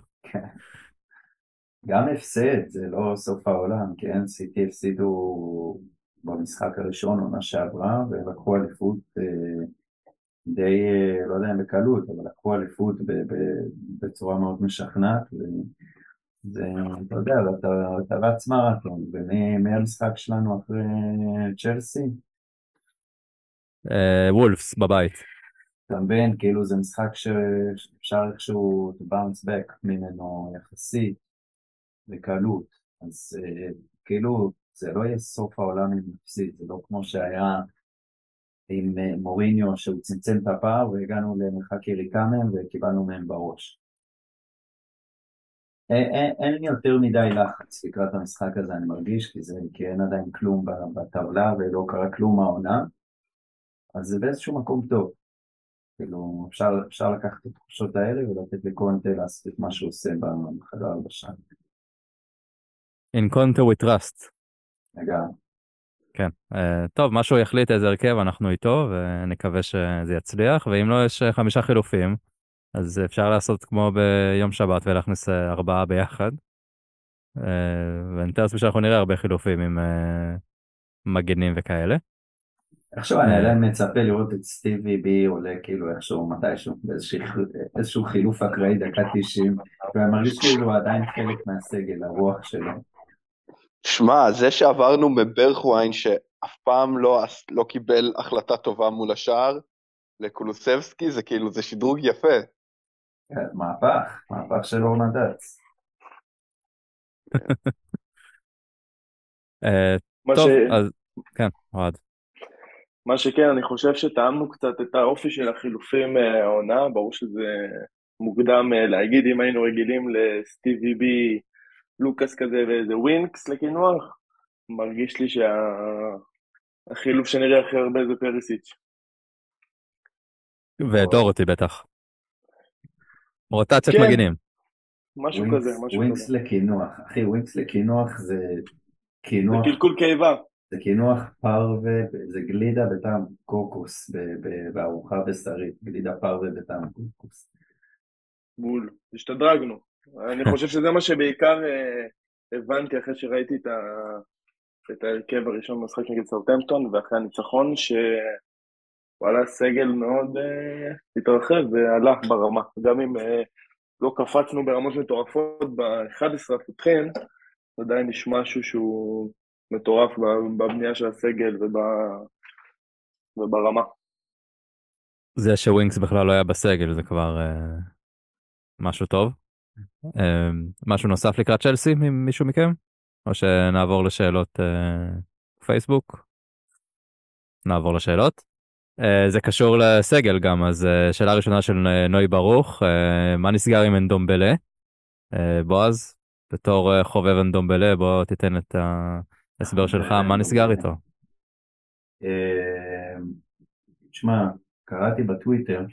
גם הפסד זה לא סוף העולם, כן? סיטי הפסידו במשחק הראשון עונה שעברה ולקחו אליפות אה, די, אה, לא יודע אם בקלות, אבל לקחו אליפות בצורה מאוד משכנעת וזה, אתה יודע, אתה, רץ מרתון ומי מי המשחק שלנו אחרי צ'לסי? אה, וולפס בבית. אתה מבין, כאילו זה משחק שאפשר איכשהו to bounce back ממנו יחסית בקלות, אז אה, כאילו זה לא יהיה סוף העולם אם נפסיד, זה לא כמו שהיה עם אה, מוריניו שהוא צמצם את הפער והגענו למרחק יריקה מהם וקיבלנו מהם בראש. אין, לי יותר מדי לחץ לקראת המשחק הזה, אני מרגיש, כי, זה, כי אין עדיין כלום בטבלה ולא קרה כלום מהעונה, אז זה באיזשהו מקום טוב. כאילו, אפשר, אפשר לקחת את התחושות האלה ולתת לקונטה לעשות את מה שהוא עושה בחדר הלבשה. In Conte we trust. לגמרי. כן. Uh, טוב, מה שהוא יחליט איזה הרכב, אנחנו איתו, ונקווה שזה יצליח, ואם לא יש אה, חמישה חילופים, אז אפשר לעשות כמו ביום שבת ולהכניס אה, ארבעה ביחד. אה, ואני מתאר לעצמי שאנחנו נראה הרבה חילופים עם אה, מגנים וכאלה. איכשהו אני עדיין מצפה לראות את סטיבי בי עולה כאילו איכשהו מתישהו באיזשהו חילוף אקראי דקה 90 ואני מרגיש כאילו עדיין חלק מהסגל, הרוח שלו. שמע, זה שעברנו מברכווין שאף פעם לא, לא קיבל החלטה טובה מול השער, לקולוסבסקי זה כאילו, זה שדרוג יפה. כן, מהפך, מהפך של אורנה דץ. אה, מה טוב, ש- אז כן, אוהד. מה שכן, אני חושב שטעמנו קצת את האופי של החילופים אה, העונה, ברור שזה מוקדם אה, להגיד אם היינו רגילים לסטיבי בי, לוקאס כזה ואיזה ווינקס לקינוח, מרגיש לי שהחילוף שנראה הכי הרבה זה פריסיץ'. ודוהרטי בטח. רוטציית כן. מגנים. משהו ווינקס- כזה, משהו ווינקס כזה. לקינוח, אחי ווינקס לקינוח זה זה קינוח, קלקול קיבה. זה קינוח פרווה, זה גלידה בטעם קוקוס בארוחה בשרית, גלידה פרווה בטעם קוקוס. בול, השתדרגנו. אני חושב שזה מה שבעיקר אה, הבנתי אחרי שראיתי את, ה... את ההרכב הראשון במשחק נגד סאוטהמפטון, ואחרי הניצחון, שוואלה, הסגל מאוד אה, התרחב ועלה ברמה. גם אם אה, לא קפצנו ברמות מטורפות ב-11 הפותחים, עדיין יש משהו שהוא מטורף בבנייה של הסגל וב... וברמה. זה שווינקס בכלל לא היה בסגל זה כבר אה, משהו טוב. אה, משהו נוסף לקראת צ'לסי ממישהו מכם? או שנעבור לשאלות אה, פייסבוק? נעבור לשאלות. אה, זה קשור לסגל גם, אז אה, שאלה ראשונה של נוי ברוך, אה, מה נסגר עם אנדומבלה? אה, בועז, בתור אה, חובב אנדומבלה, בוא תיתן את ההסבר שלך, מה נסגר איתו? אה, תשמע, קראתי בטוויטר,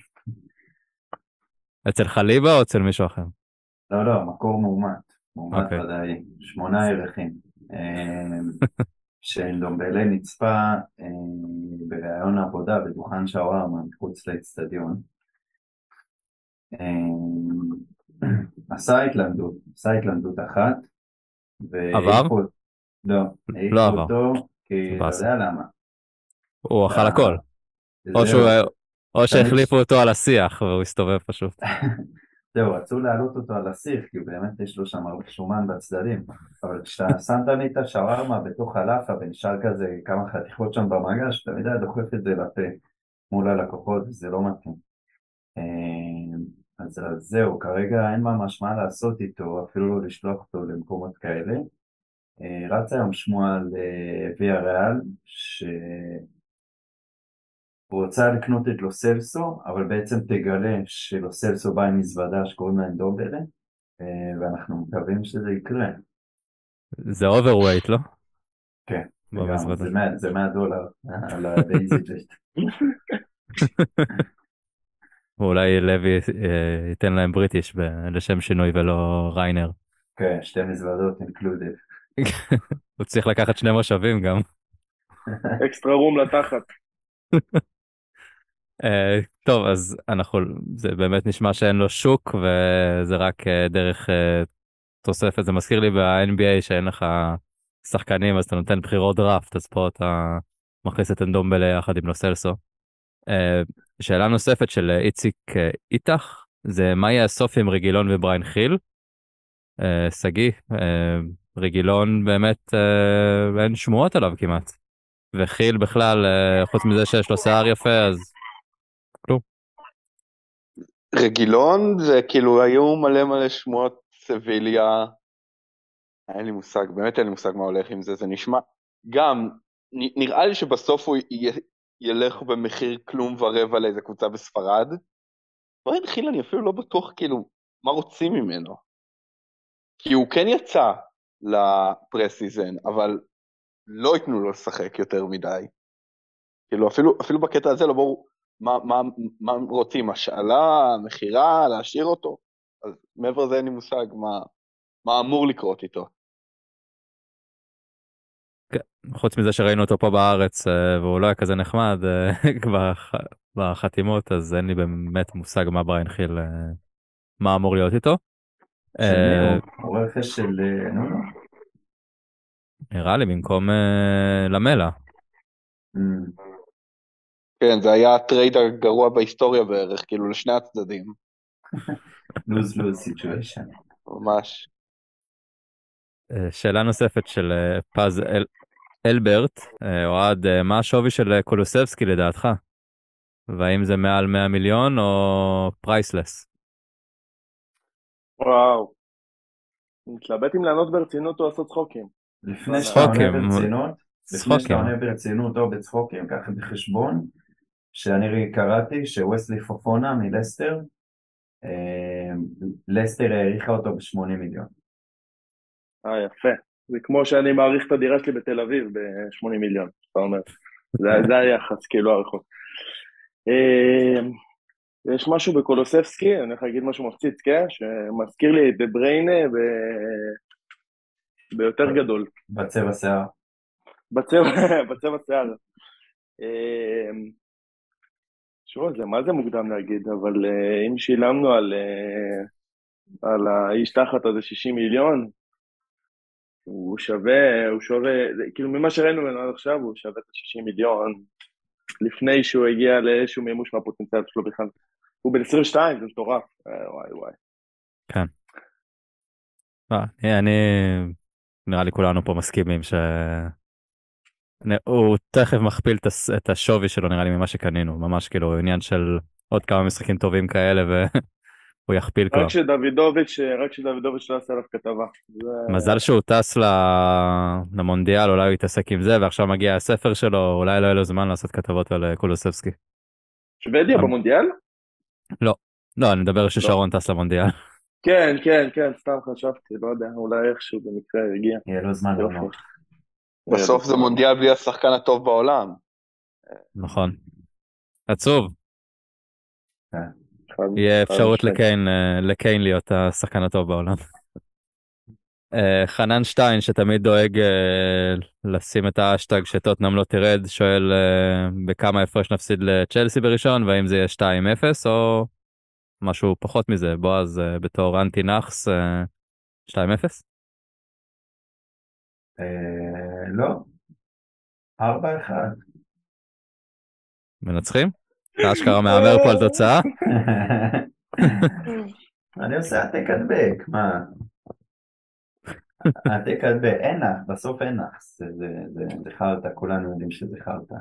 אצל חליבה או אצל מישהו אחר? לא לא, מקור מאומת, מאומת אוקיי. ודאי, שמונה ירחים, אה, שדומבלה נצפה אה, בראיון עבודה בדוכן שווארמה מחוץ לאצטדיון. עשה התלמדות, עשה התלמדות אחת. עבר? לא, העיפו לא עבר. אותו, כי אתה. יודע למה. הוא אכל אה, הכל, או. שהוא- או שהחליפו אותו על השיח והוא הסתובב פשוט. זהו, רצו להעלות אותו על הסיר, כי באמת יש לו שם הרבה שומן בצדדים, אבל כשאתה שמת לי את השווארמה בתוך הלאפה ונשאר כזה כמה חתיכות שם במגש, אתה יודע, דוחף את זה לפה מול הלקוחות, וזה לא מתאים. אה, אז זהו, כרגע אין ממש מה לעשות איתו, אפילו לא לשלוח אותו למקומות כאלה. אה, רץ היום שמועה על אה, ויאריאל, שהוא רוצה לקנות את לו סלסו, אבל בעצם תגלה שלו סלסו בא עם מזוודה שקוראים לה אנדומבלה, אה, ואנחנו מקווים שזה יקרה. זה overweight, לא? כן, זה 100 זה 100 דולר על ה-basic. ואולי לוי ייתן להם British לשם שינוי ולא ריינר. כן, שתי מזוודות included. הוא צריך לקחת שני מושבים גם. אקסטרה רום לתחת. אה, טוב, אז אנחנו, זה באמת נשמע שאין לו שוק וזה רק אה, דרך אה, תוספת. זה מזכיר לי ב-NBA שאין לך שחקנים אז אתה נותן בחירות דראפט, אז פה אתה מכניס את אנדומבלה יחד עם לוסלסו. אה, שאלה נוספת של איציק איתך, זה מה יהיה הסוף עם רגילון ובריין חיל? אה, שגיא, אה, רגילון באמת אה, אין שמועות עליו כמעט. וחיל בכלל, אה, חוץ מזה שיש לו שיער יפה, אז רגילון זה כאילו היו מלא מלא שמועות סביליה. אין לי מושג, באמת אין לי מושג מה הולך עם זה, זה נשמע, גם נראה לי שבסוף הוא י- ילך במחיר כלום ורבע לאיזה קבוצה בספרד. בריין חיל אני אפילו לא בטוח כאילו מה רוצים ממנו. כי הוא כן יצא לפרסיזן, אבל לא ייתנו לו לשחק יותר מדי. כאילו אפילו, אפילו בקטע הזה לא ברור מה, מה, מה רוצים, השאלה, מכירה, להשאיר אותו. אז מעבר לזה אין לי מושג מה, מה אמור לקרות איתו. חוץ מזה שראינו אותו פה בארץ אה, והוא לא היה כזה נחמד אה, בח- בחתימות, אז אין לי באמת מושג מה בריאן חיל, אה, מה אמור להיות איתו. רכש של... אה, נו, נו. נראה לי במקום אה, למלה. Mm, כן, זה היה ה trade הגרוע בהיסטוריה בערך, כאילו לשני הצדדים, lose lose situation. ממש. אה, שאלה נוספת של אה, פז אל... אלברט, אה, אוהד, אה, מה השווי של אה, קולוסבסקי לדעתך? והאם זה מעל 100 מיליון או priceless? וואו. אני מתלבט אם לענות ברצינות או לעשות צחוקים. לפני שאתה עונה ברצינות, לפני שאתה. עונה ברצינות או בצחוקים, קח בחשבון שאני קראתי שווסלי פופונה מלסטר, אה, לסטר העריכה אותו ב-80 מיליון. אה, יפה. זה כמו שאני מעריך את הדירה שלי בתל אביב ב-80 מיליון, אתה אומר. זה, זה היחס, כאילו, הערכות. יש משהו בקולוספסקי, אני הולך להגיד משהו מפציץ, כן? שמזכיר לי את דה בריינה ב... ביותר גדול. בצבע שיער. בצבע, בצבע שיער. אה, תשמעו, זה מה זה מוקדם להגיד, אבל אה, אם שילמנו על, אה, על האיש תחת הזה 60 מיליון, הוא שווה, הוא שווה, כאילו ממה שראינו ממנו עד עכשיו, הוא שווה את ה-60 מיליון לפני שהוא הגיע לאיזשהו מימוש מהפוטנציאל שלו בכלל. הוא בן 22, זה מטורף. אה, וואי וואי. אה, אני, נראה לי כולנו פה מסכימים ש... הוא תכף מכפיל את השווי שלו נראה לי ממה שקנינו, ממש כאילו עניין של עוד כמה משחקים טובים כאלה והוא יכפיל כבר. רק שדוידוביץ', רק שדוידוביץ' לא עשה עליו כתבה. מזל שהוא טס למונדיאל, אולי הוא יתעסק עם זה, ועכשיו מגיע הספר שלו, אולי לא יהיה לו זמן לעשות כתבות על אה, קולוסבסקי. שוודיה במונדיאל? לא, אני מדבר ששרון טס למונדיאל. כן, כן, כן, סתם חשבתי, לא יודע, אולי איכשהו במקרה הגיע. יהיה לו זמן. לענות. בסוף זה מונדיאל בלי השחקן הטוב בעולם. נכון. עצוב, חד- יהיה אפשרות אה, לקיין להיות השחקן הטוב בעולם. אה, חנן שטיין שתמיד דואג אה, לשים את האשטג שטוטנאם לא תרד, שואל אה, בכמה הפרש נפסיד לצ'לסי בראשון, והאם זה יהיה 2-0 או משהו פחות מזה, בועז בתור אנטי נאחס אה, 2-0? אה, לא. ארבע אחד. מנצחים? אתה אשכרה מהמר פה על תוצאה? אני עושה העתק הדבק, מה? העתק הדבק, אין לך, בסוף אין לך, זה, חרטא, כולנו יודעים שזה חרטא.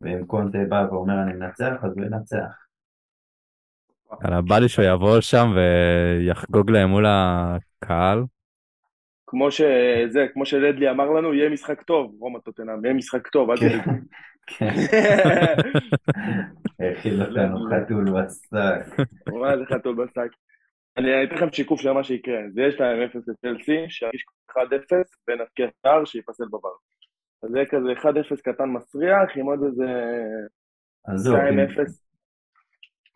ואם קונטה בא ואומר אני מנצח, אז הוא ינצח. יאללה, בא לי שהוא יבוא שם ויחגוג להם מול הקהל. כמו שזה, כמו שלדלי אמר לנו, יהיה משחק טוב, רומא טוטנאם, יהיה משחק טוב, אל כן, תדאגו. כן. האכיל אותנו חתול בשק. מה זה חתול בשק? אני אתן לכם שיקוף של מה שיקרה. זה יהיה 2-0 לצ'לסי, שירגיש 1-0 ונבקיע שער שיפסל בבר. אז זה יהיה כזה 1-0 קטן מסריח, עם עוד איזה עזוב, 2-0.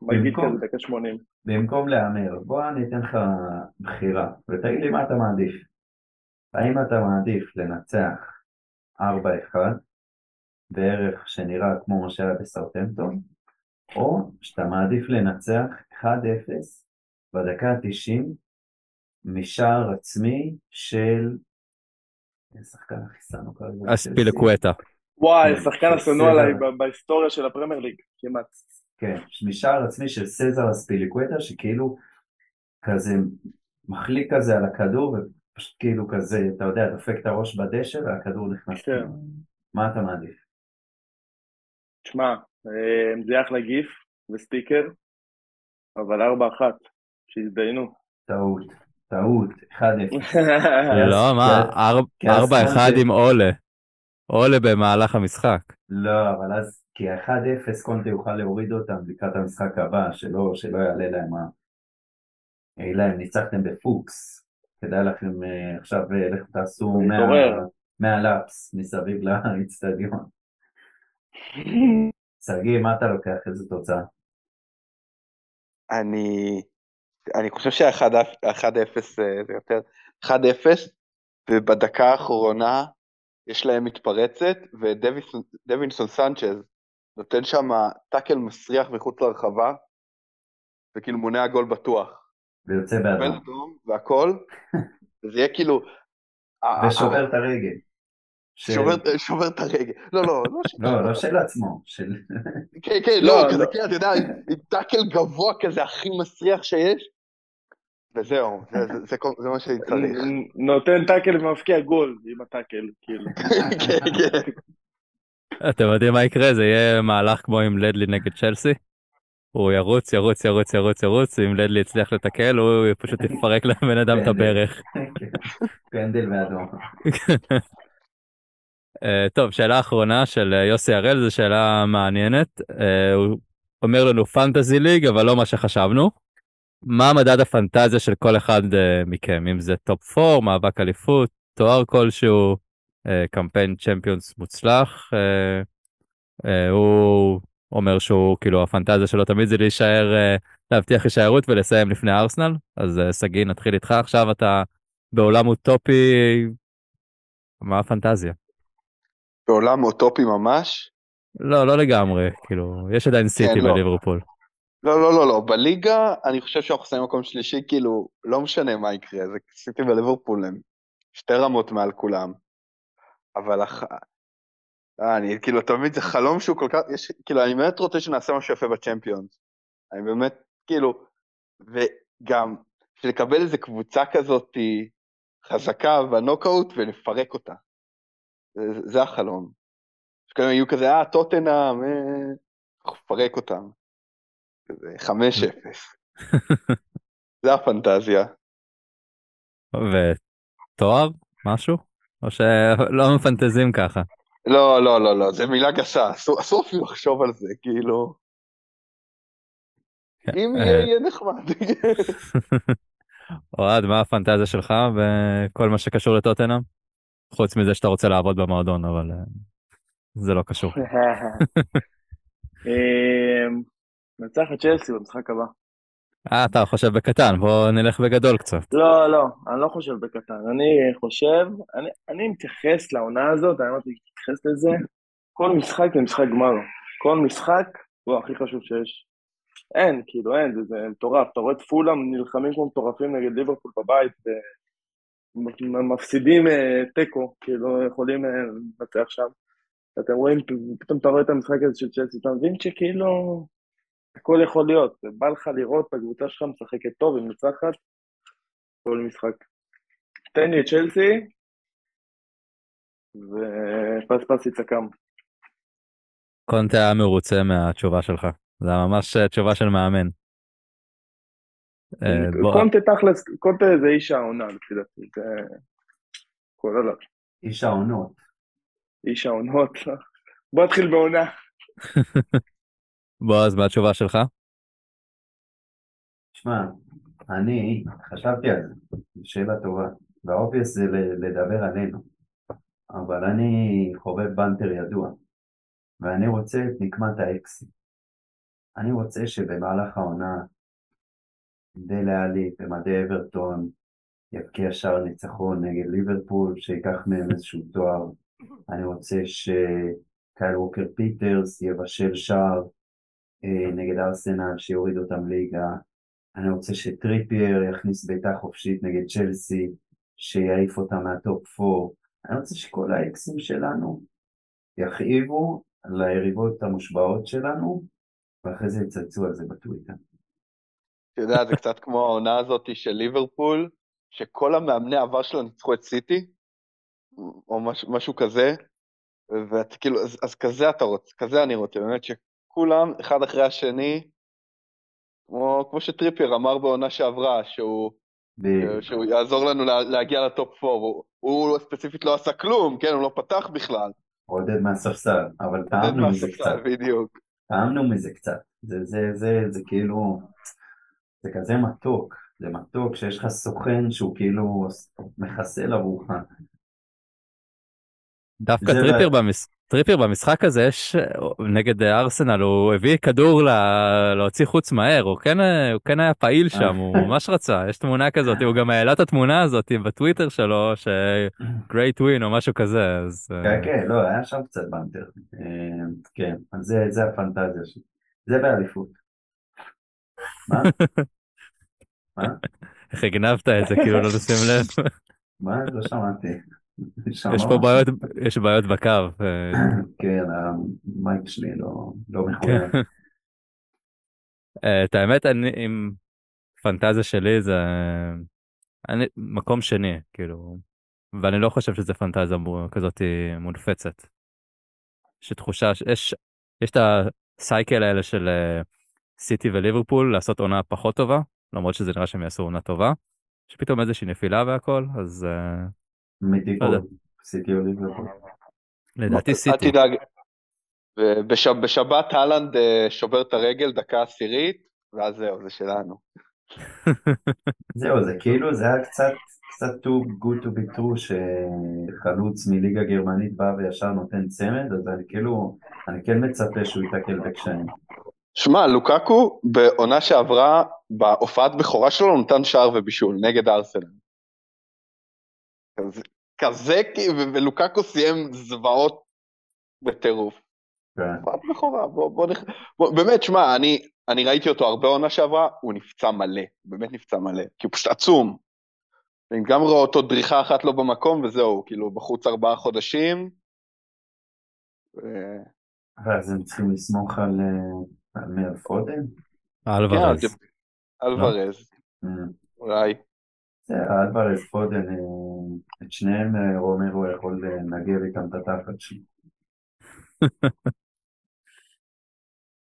במ- מגעיל במקום- כזה דקה 80. במקום להמר, בוא אני אתן לך בחירה, ותגיד לי מה אתה מעדיף. האם אתה מעדיף לנצח 4-1, בערך שנראה כמו מה שהיה בסאוטהמפטון, או שאתה מעדיף לנצח 1-0 בדקה ה-90 משער עצמי של... איזה שחקן הכי שנו כרגע? אספילקווטה. וואי, כן, שחקן השנוא. עליי בהיסטוריה של הפרמייר ליג, כמעט. כן, משער עצמי של סזר אספיליקווטה, שכאילו כזה מחליק כזה על הכדור, ופשוט כאילו כזה, אתה יודע, דופק את הראש בדשא והכדור נכנס. כן. מה אתה מעדיף? תשמע, אה, זה יהיה אחלה גיף וסטיקר, אבל 4-1, שיזדיינו. טעות, טעות, 1-0. לא, מה, כי אז 4-1 קונטה- עם עולה. עולה במהלך המשחק. לא, אבל אז, כי 1-0 קונטה יוכל להוריד אותם לקראת המשחק הבא, שלא, שלא יעלה להם ה... יהיה להם, ניצחתם בפוקס. כדאי לכם אה, עכשיו, אה, לכו תעשו להתעורר. 100 לאפס מסביב לאצטדיון. שגיא, מה אתה לוקח? איזה תוצאה? אני, אני חושב שה-1-0 זה יותר 1-0, ובדקה האחרונה יש להם מתפרצת, ודווינסון סנצ'ז נותן שם טאקל מסריח מחוץ לרחבה, וכאילו מונע גול בטוח. ויוצא באדום. אדום והכל, וזה יהיה כאילו... ושובר את הרגל. שובר- שובר את הרגל. לא, לא, לא של... לא, לא של עצמו, של... כן, כן, לא, לא, כזה. כן, אתה יודע, עם טאקל גבוה כזה, הכי מסריח שיש. וזהו, זה- מה שאני צריך. נותן טאקל ומבקיע גול עם הטאקל, כאילו. כן, כן. אתם יודעים מה יקרה? זה יהיה מהלך כמו עם לדלי נגד צ'לסי. הוא ירוץ, ירוץ, ירוץ, ירוץ, ירוץ, אם לדלי יצליח לתקל, הוא פשוט יפרק לבן אדם את הברך. פנדל ואדום. אה, טוב, שאלה אחרונה של אה, יוסי הראל, זו שאלה מעניינת. אה, הוא אומר לנו fantasy league, אבל לא מה שחשבנו. מה מדד הפנטזיה של כל אחד מכם? אם זה top 4, מאבק אליפות, תואר כלשהו, קמפיין צ'מפיונס מוצלח. הוא אומר שהוא, כאילו, הפנטזיה שלו תמיד זה להישאר, להבטיח הישארות ולסיים לפני ארסנל. אז שגיא, נתחיל איתך. עכשיו אתה בעולם אוטופי, מה הפנטזיה? בעולם אוטופי ממש. לא, לא לגמרי, כאילו, יש עדיין סיטי לא. בליברפול. לא, לא, לא, לא, בליגה אני חושב שאנחנו שמים מקום שלישי, כאילו, לא משנה מה יקרה, זה סיטי וליברפול הם שתי רמות מעל כולם. אבל אח... אה, אני, כאילו, תמיד זה חלום שהוא כל כך, יש, כאילו, אני באמת רוצה שנעשה משהו יפה בצ'מפיונס. אני באמת, כאילו, וגם, לקבל איזה קבוצה כזאת חזקה בנוקאוט ולפרק אותה. זה, זה החלום. שכאילו יהיו כזה, אה, טוטנאם, אה, אנחנו נפרק אותם. כזה, 5-0. זה הפנטזיה. ותואר? משהו? או שלא מפנטזים ככה? לא, לא, לא, לא, זה מילה גסה, אסור אסור אפילו לחשוב על זה, כאילו, אם אה, יהיה, יהיה נחמד. אוהד, מה הפנטזיה שלך בכל מה שקשור לטוטנאם? חוץ מזה שאתה רוצה לעבוד במועדון, אבל אה, זה לא קשור. אמ, נצח את צ'לסי במשחק הבא. אה, אתה חושב בקטן, בוא נלך בגדול קצת. לא, לא, אני לא חושב בקטן. אני חושב, אני, אני מתייחס לעונה הזאת, אני אמרתי להתייחס לזה, כל משחק זה משחק גמר. כל משחק הוא הכי חשוב שיש. אין, כאילו אין, זה, זה מטורף. אתה רואה את פולאם נלחמים כמו מטורפים נגד ליברפול בבית, ומפסידים אה, תיקו, כאילו יכולים אה, לנצח שם. אתם רואים, פתאום אתה רואה את המשחק הזה של צ'לסי, אתה מבין שכאילו הכל יכול להיות. בא לך לראות את הקבוצה שלך משחקת טוב ומנצחת כל משחק. תן לי את צ'לסי, ופס פס יצעקם. קונטה היה מרוצה מהתשובה שלך. זה ממש אה, תשובה של מאמן. אה, בוא- קונטה תכלס, קונטה זה איש העונה לפי דעתי, זה כל עליו. איש העונות. איש העונות. בוא נתחיל בעונה. בועז, מה התשובה שלך? שמע, אני חשבתי על זה, שאלה טובה, והאובייס זה ל- לדבר עלינו, אבל אני חובב בנטר ידוע, ואני רוצה את נקמת האקסי. אני רוצה שבמהלך העונה דלה עלי במדי אברטון יבקיע שער ניצחון נגד ליברפול, שייקח מהם איזשהו תואר. אני רוצה שקייל ווקר פיטרס יבשל שער אה, נגד ארסנל, שיוריד אותם ליגה. אני רוצה שטריפייר יכניס בעיטה חופשית נגד צ'לסי, שיעיף אותם מה top 4. אני רוצה שכל האקסים שלנו יכאיבו ליריבות המושבעות שלנו, ואחרי זה יצלצו על זה בטוויטר. אתה יודע, זה קצת כמו העונה הזאת של ליברפול, שכל המאמני עבר שלה ניצחו את סיטי, או מש, משהו כזה, ואת כאילו, אז, אז כזה אתה רוצה, כזה אני רוצה, באמת שכולם, אחד אחרי השני, כמו, כמו שטריפייר אמר בעונה שעברה, שהוא, ב- שהוא יעזור לנו לה, להגיע לטופ 4, הוא, הוא ספציפית לא עשה כלום, כן, הוא לא פתח בכלל. עודד מהספסל, אבל טעמנו מזה קצת, בדיוק. טעמנו מזה קצת. זה, זה, זה, זה כאילו, זה כזה מתוק, זה מתוק שיש לך סוכן שהוא כאילו מחסל עבורך. דווקא טריפייר, לא- במש... טריפייר במשחק הזה, יש... נגד אה, ארסנל, הוא הביא כדור ל... להוציא חוץ מהר, הוא כן, אה, הוא כן היה פעיל שם, הוא ממש רצה, יש תמונה כזאת, הוא גם העלה את התמונה הזאת בטוויטר שלו, ש... great win או משהו כזה, אז... אה, כן, כן, לא, היה שם קצת banter. אה, כן, זה, זה הפנטזיה שלי. זה באליפות. מה? מה? איך הגנבת את זה, כאילו לא לשים לב. מה? לא שמעתי. יש פה בעיות, יש בעיות בקו. אה, כן, המייק שלי לא, לא כן. מחויב. אה, את האמת, אני עם פנטזיה שלי זה אני מקום שני, כאילו, ואני לא חושב שזה פנטזיה כזאת מונפצת. יש תחושה, יש, יש את הסייקל האלה של אה, סיטי וליברפול לעשות עונה פחות טובה, למרות שזה נראה שהם יעשו עונה טובה, שפתאום איזושהי נפילה והכל, אז אה, לא. תיפול? סיטי או ליברפול? לדעתי אל סיטי. תדאג. בשבת אהלנד אה, שובר את הרגל דקה עשירית, ואז זהו, זה שלנו. זהו, זה כאילו, זה היה קצת, קצת too good to be true שחלוץ מליגה גרמנית בא וישר נותן צמד, אז אני כאילו, אני כן מצפה שהוא ייתקל בקשיים. שמע, לוקקו בעונה שעברה, בהופעת בכורה שלו נתן שער ובישול נגד ארסנל. כזה, ולוקקו סיים זוועות בטירוף. כן. הופעת בכורה, בוא, בוא, נכ... בוא, באמת, שמע, אני, אני ראיתי אותו הרבה עונה שעברה, הוא נפצע מלא, באמת נפצע מלא, כי הוא פשוט עצום. אני גם רואה אותו דריכה אחת לא במקום, וזהו, כאילו, בחוץ ארבעה חודשים. ו- ואז הם צריכים לסמוך על, פודן? אלוורז. כן, אלוורז, אה, אולי. זה, אלוורז, פודן, אה, את שניהם אה, רומרו יכול אה, לנגב איתם את התחת.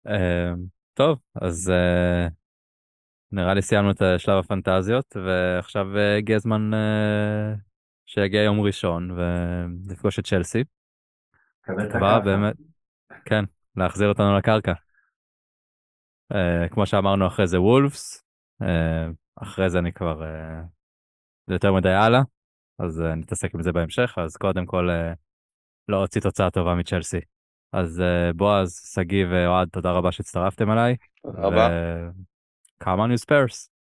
אה, טוב, אז אה, נראה לי סיימנו את שלב הפנטזיות, ועכשיו הגיע הזמן שיגיע יום ראשון ונפגוש את צ'לסי. הכאפה. באמת, כן, להחזיר אותנו לקרקע. אה, כמו שאמרנו אחרי זה וולפס, אה, אחרי זה אני כבר, אה, זה יותר מדי הלאה, אז נתעסק עם זה בהמשך, אז קודם כל לא הוציא תוצאה טובה מצ'לסי. אז בועז, שגיא ואוהד, תודה רבה שהצטרפתם אליי. תודה רבה. come on you Spurs.